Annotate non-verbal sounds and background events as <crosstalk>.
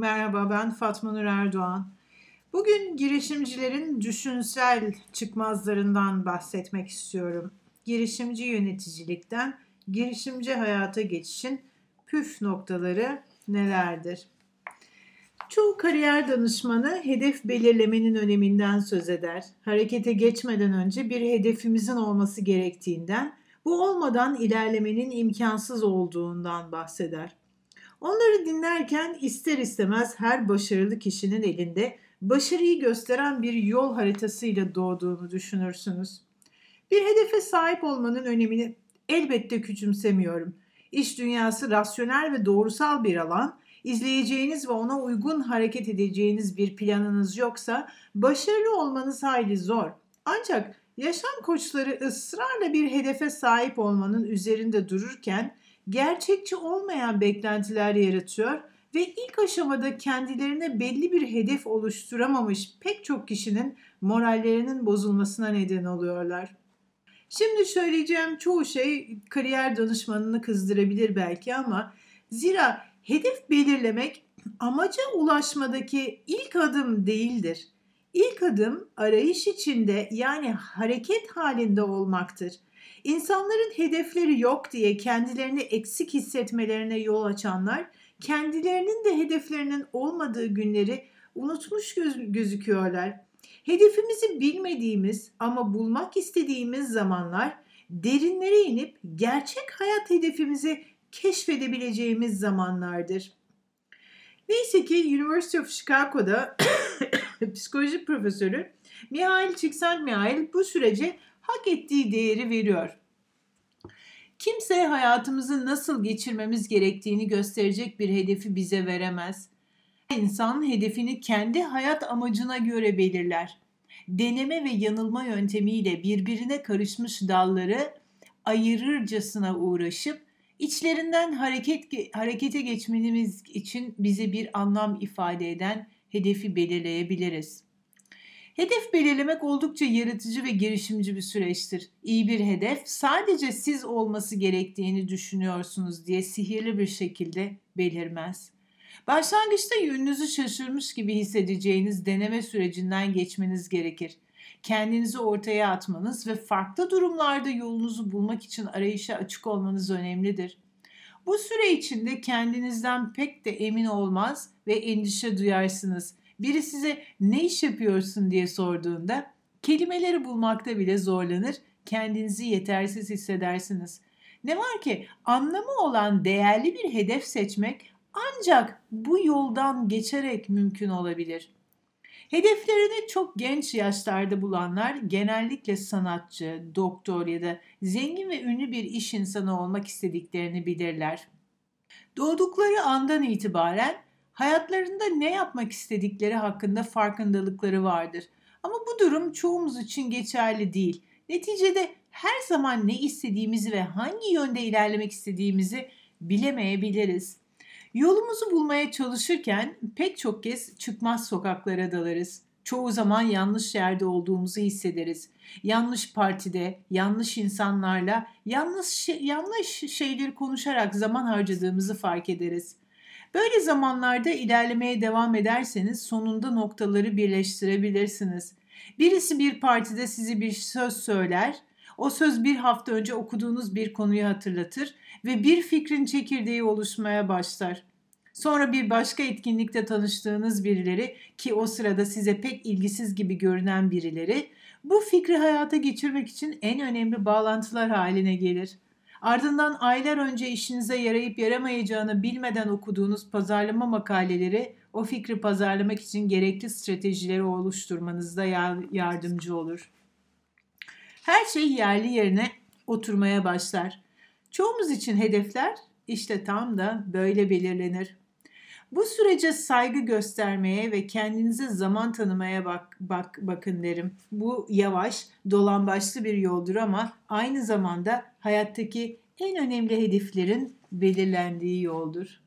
Merhaba ben Fatma Nur Erdoğan. Bugün girişimcilerin düşünsel çıkmazlarından bahsetmek istiyorum. Girişimci yöneticilikten girişimci hayata geçişin püf noktaları nelerdir? Çoğu kariyer danışmanı hedef belirlemenin öneminden söz eder. Harekete geçmeden önce bir hedefimizin olması gerektiğinden, bu olmadan ilerlemenin imkansız olduğundan bahseder. Onları dinlerken ister istemez her başarılı kişinin elinde başarıyı gösteren bir yol haritasıyla doğduğunu düşünürsünüz. Bir hedefe sahip olmanın önemini elbette küçümsemiyorum. İş dünyası rasyonel ve doğrusal bir alan. İzleyeceğiniz ve ona uygun hareket edeceğiniz bir planınız yoksa başarılı olmanız hayli zor. Ancak yaşam koçları ısrarla bir hedefe sahip olmanın üzerinde dururken gerçekçi olmayan beklentiler yaratıyor ve ilk aşamada kendilerine belli bir hedef oluşturamamış pek çok kişinin morallerinin bozulmasına neden oluyorlar. Şimdi söyleyeceğim çoğu şey kariyer danışmanını kızdırabilir belki ama zira hedef belirlemek amaca ulaşmadaki ilk adım değildir. İlk adım arayış içinde yani hareket halinde olmaktır. İnsanların hedefleri yok diye kendilerini eksik hissetmelerine yol açanlar, kendilerinin de hedeflerinin olmadığı günleri unutmuş göz- gözüküyorlar. Hedefimizi bilmediğimiz ama bulmak istediğimiz zamanlar derinlere inip gerçek hayat hedefimizi keşfedebileceğimiz zamanlardır. Neyse ki University of Chicago'da <coughs> psikoloji profesörü Mihail Csikszentmihalyi bu sürece hak ettiği değeri veriyor. Kimse hayatımızı nasıl geçirmemiz gerektiğini gösterecek bir hedefi bize veremez. İnsan hedefini kendi hayat amacına göre belirler. Deneme ve yanılma yöntemiyle birbirine karışmış dalları ayırırcasına uğraşıp içlerinden hareket harekete geçmemiz için bize bir anlam ifade eden hedefi belirleyebiliriz. Hedef belirlemek oldukça yaratıcı ve girişimci bir süreçtir. İyi bir hedef sadece siz olması gerektiğini düşünüyorsunuz diye sihirli bir şekilde belirmez. Başlangıçta yönünüzü şaşırmış gibi hissedeceğiniz deneme sürecinden geçmeniz gerekir. Kendinizi ortaya atmanız ve farklı durumlarda yolunuzu bulmak için arayışa açık olmanız önemlidir. Bu süre içinde kendinizden pek de emin olmaz ve endişe duyarsınız. Biri size ne iş yapıyorsun diye sorduğunda kelimeleri bulmakta bile zorlanır, kendinizi yetersiz hissedersiniz. Ne var ki anlamı olan değerli bir hedef seçmek ancak bu yoldan geçerek mümkün olabilir. Hedeflerini çok genç yaşlarda bulanlar genellikle sanatçı, doktor ya da zengin ve ünlü bir iş insanı olmak istediklerini bilirler. Doğdukları andan itibaren hayatlarında ne yapmak istedikleri hakkında farkındalıkları vardır. Ama bu durum çoğumuz için geçerli değil. Neticede her zaman ne istediğimizi ve hangi yönde ilerlemek istediğimizi bilemeyebiliriz. Yolumuzu bulmaya çalışırken pek çok kez çıkmaz sokaklara dalarız. Çoğu zaman yanlış yerde olduğumuzu hissederiz. Yanlış partide, yanlış insanlarla, yanlış yanlış şeyleri konuşarak zaman harcadığımızı fark ederiz. Böyle zamanlarda ilerlemeye devam ederseniz sonunda noktaları birleştirebilirsiniz. Birisi bir partide sizi bir söz söyler, o söz bir hafta önce okuduğunuz bir konuyu hatırlatır ve bir fikrin çekirdeği oluşmaya başlar. Sonra bir başka etkinlikte tanıştığınız birileri ki o sırada size pek ilgisiz gibi görünen birileri bu fikri hayata geçirmek için en önemli bağlantılar haline gelir. Ardından aylar önce işinize yarayıp yaramayacağını bilmeden okuduğunuz pazarlama makaleleri o fikri pazarlamak için gerekli stratejileri oluşturmanızda yardımcı olur. Her şey yerli yerine oturmaya başlar. Çoğumuz için hedefler işte tam da böyle belirlenir. Bu sürece saygı göstermeye ve kendinize zaman tanımaya bak, bak bakın derim. Bu yavaş, dolambaçlı bir yoldur ama aynı zamanda hayattaki en önemli hedeflerin belirlendiği yoldur.